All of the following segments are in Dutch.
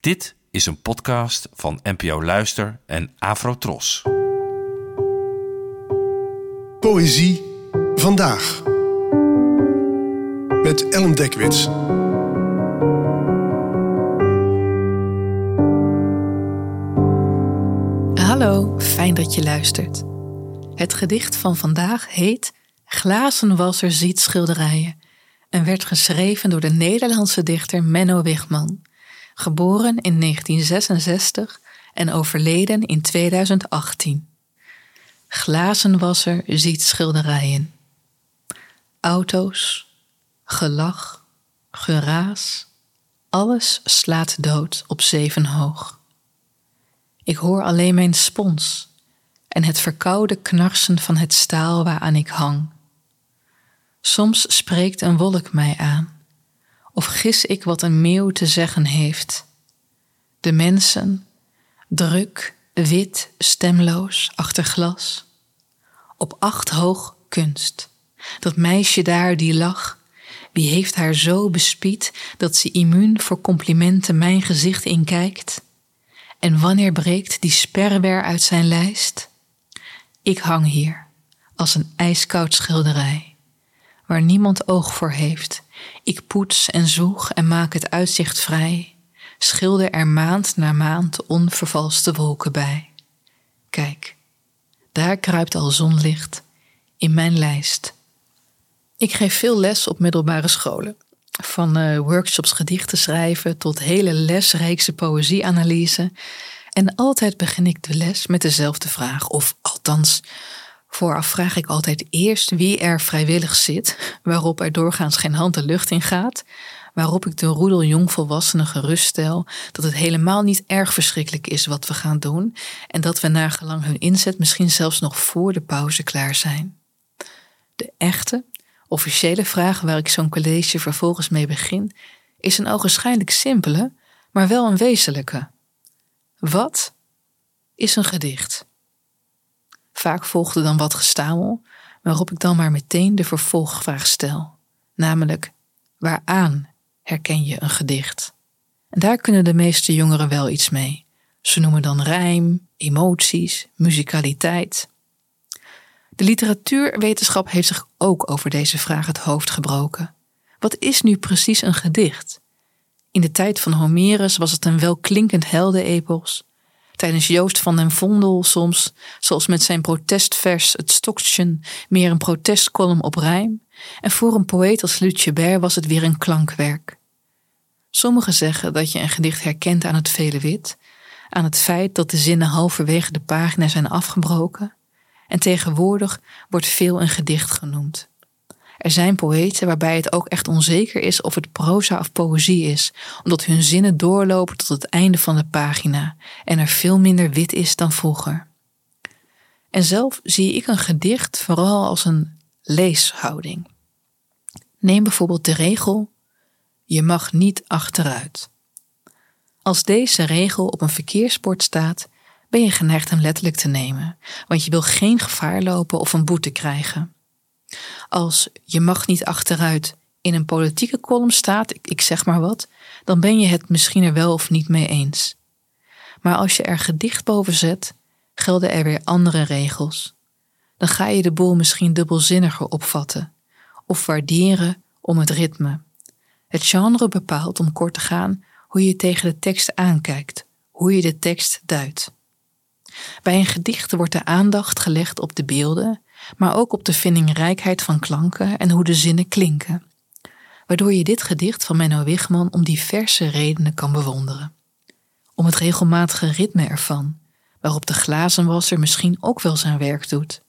Dit is een podcast van NPO Luister en Afrotros. Poëzie vandaag. Met Ellen Dekwits. Hallo, fijn dat je luistert. Het gedicht van vandaag heet Glazenwasser ziet schilderijen en werd geschreven door de Nederlandse dichter Menno Wigman, geboren in 1966 en overleden in 2018. Glazenwasser ziet schilderijen. Auto's, gelach, geraas, alles slaat dood op zeven hoog. Ik hoor alleen mijn spons en het verkoude knarsen van het staal waaraan ik hang. Soms spreekt een wolk mij aan, of gis ik wat een meeuw te zeggen heeft. De mensen, druk, wit, stemloos, achter glas. Op acht hoog kunst. Dat meisje daar die lag, wie heeft haar zo bespied dat ze immuun voor complimenten mijn gezicht inkijkt? En wanneer breekt die sperwer uit zijn lijst? Ik hang hier, als een ijskoud schilderij, waar niemand oog voor heeft. Ik poets en zoeg en maak het uitzicht vrij, schilder er maand na maand onvervalste wolken bij. Kijk, daar kruipt al zonlicht in mijn lijst. Ik geef veel les op middelbare scholen. Van uh, workshops gedichten schrijven tot hele lesreekse poëzieanalyse. En altijd begin ik de les met dezelfde vraag, of althans, vooraf vraag ik altijd eerst wie er vrijwillig zit, waarop er doorgaans geen hand de lucht in gaat, waarop ik de roedel jongvolwassenen geruststel dat het helemaal niet erg verschrikkelijk is wat we gaan doen en dat we nagelang hun inzet misschien zelfs nog voor de pauze klaar zijn. De echte, officiële vraag waar ik zo'n college vervolgens mee begin, is een ogenschijnlijk simpele, maar wel een wezenlijke. Wat is een gedicht? Vaak volgde dan wat gestamel, waarop ik dan maar meteen de vervolgvraag stel, namelijk waaraan herken je een gedicht? Daar kunnen de meeste jongeren wel iets mee. Ze noemen dan rijm, emoties, muzikaliteit. De literatuurwetenschap heeft zich ook over deze vraag het hoofd gebroken. Wat is nu precies een gedicht? In de tijd van Homerus was het een welklinkend heldenepos. Tijdens Joost van den Vondel soms, zoals met zijn protestvers Het Stokje, meer een protestkolom op rijm. En voor een poëet als Lutjebert was het weer een klankwerk. Sommigen zeggen dat je een gedicht herkent aan het vele wit, aan het feit dat de zinnen halverwege de pagina zijn afgebroken, en tegenwoordig wordt veel een gedicht genoemd. Er zijn poëten waarbij het ook echt onzeker is of het proza of poëzie is, omdat hun zinnen doorlopen tot het einde van de pagina en er veel minder wit is dan vroeger. En zelf zie ik een gedicht vooral als een leeshouding. Neem bijvoorbeeld de regel: je mag niet achteruit. Als deze regel op een verkeersbord staat, ben je geneigd hem letterlijk te nemen, want je wil geen gevaar lopen of een boete krijgen. Als je mag niet achteruit in een politieke column staat, ik, ik zeg maar wat, dan ben je het misschien er wel of niet mee eens. Maar als je er gedicht boven zet, gelden er weer andere regels. Dan ga je de boel misschien dubbelzinniger opvatten of waarderen om het ritme. Het genre bepaalt, om kort te gaan, hoe je tegen de tekst aankijkt, hoe je de tekst duidt. Bij een gedicht wordt de aandacht gelegd op de beelden, maar ook op de vindingrijkheid van klanken en hoe de zinnen klinken, waardoor je dit gedicht van Menno Wigman om diverse redenen kan bewonderen. Om het regelmatige ritme ervan, waarop de glazenwasser misschien ook wel zijn werk doet.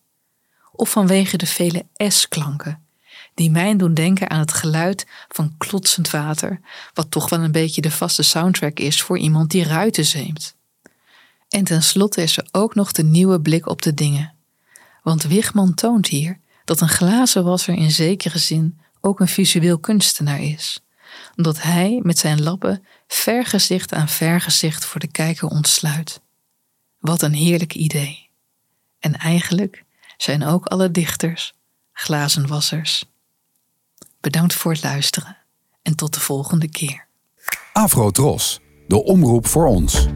Of vanwege de vele S-klanken, die mij doen denken aan het geluid van klotsend water, wat toch wel een beetje de vaste soundtrack is voor iemand die ruiten zeemt. En tenslotte is er ook nog de nieuwe blik op de dingen. Want Wigman toont hier dat een glazenwasser in zekere zin ook een visueel kunstenaar is, omdat hij met zijn lappen vergezicht aan vergezicht voor de kijker ontsluit. Wat een heerlijk idee. En eigenlijk zijn ook alle dichters glazenwassers. Bedankt voor het luisteren en tot de volgende keer. Afro Tros de omroep voor ons.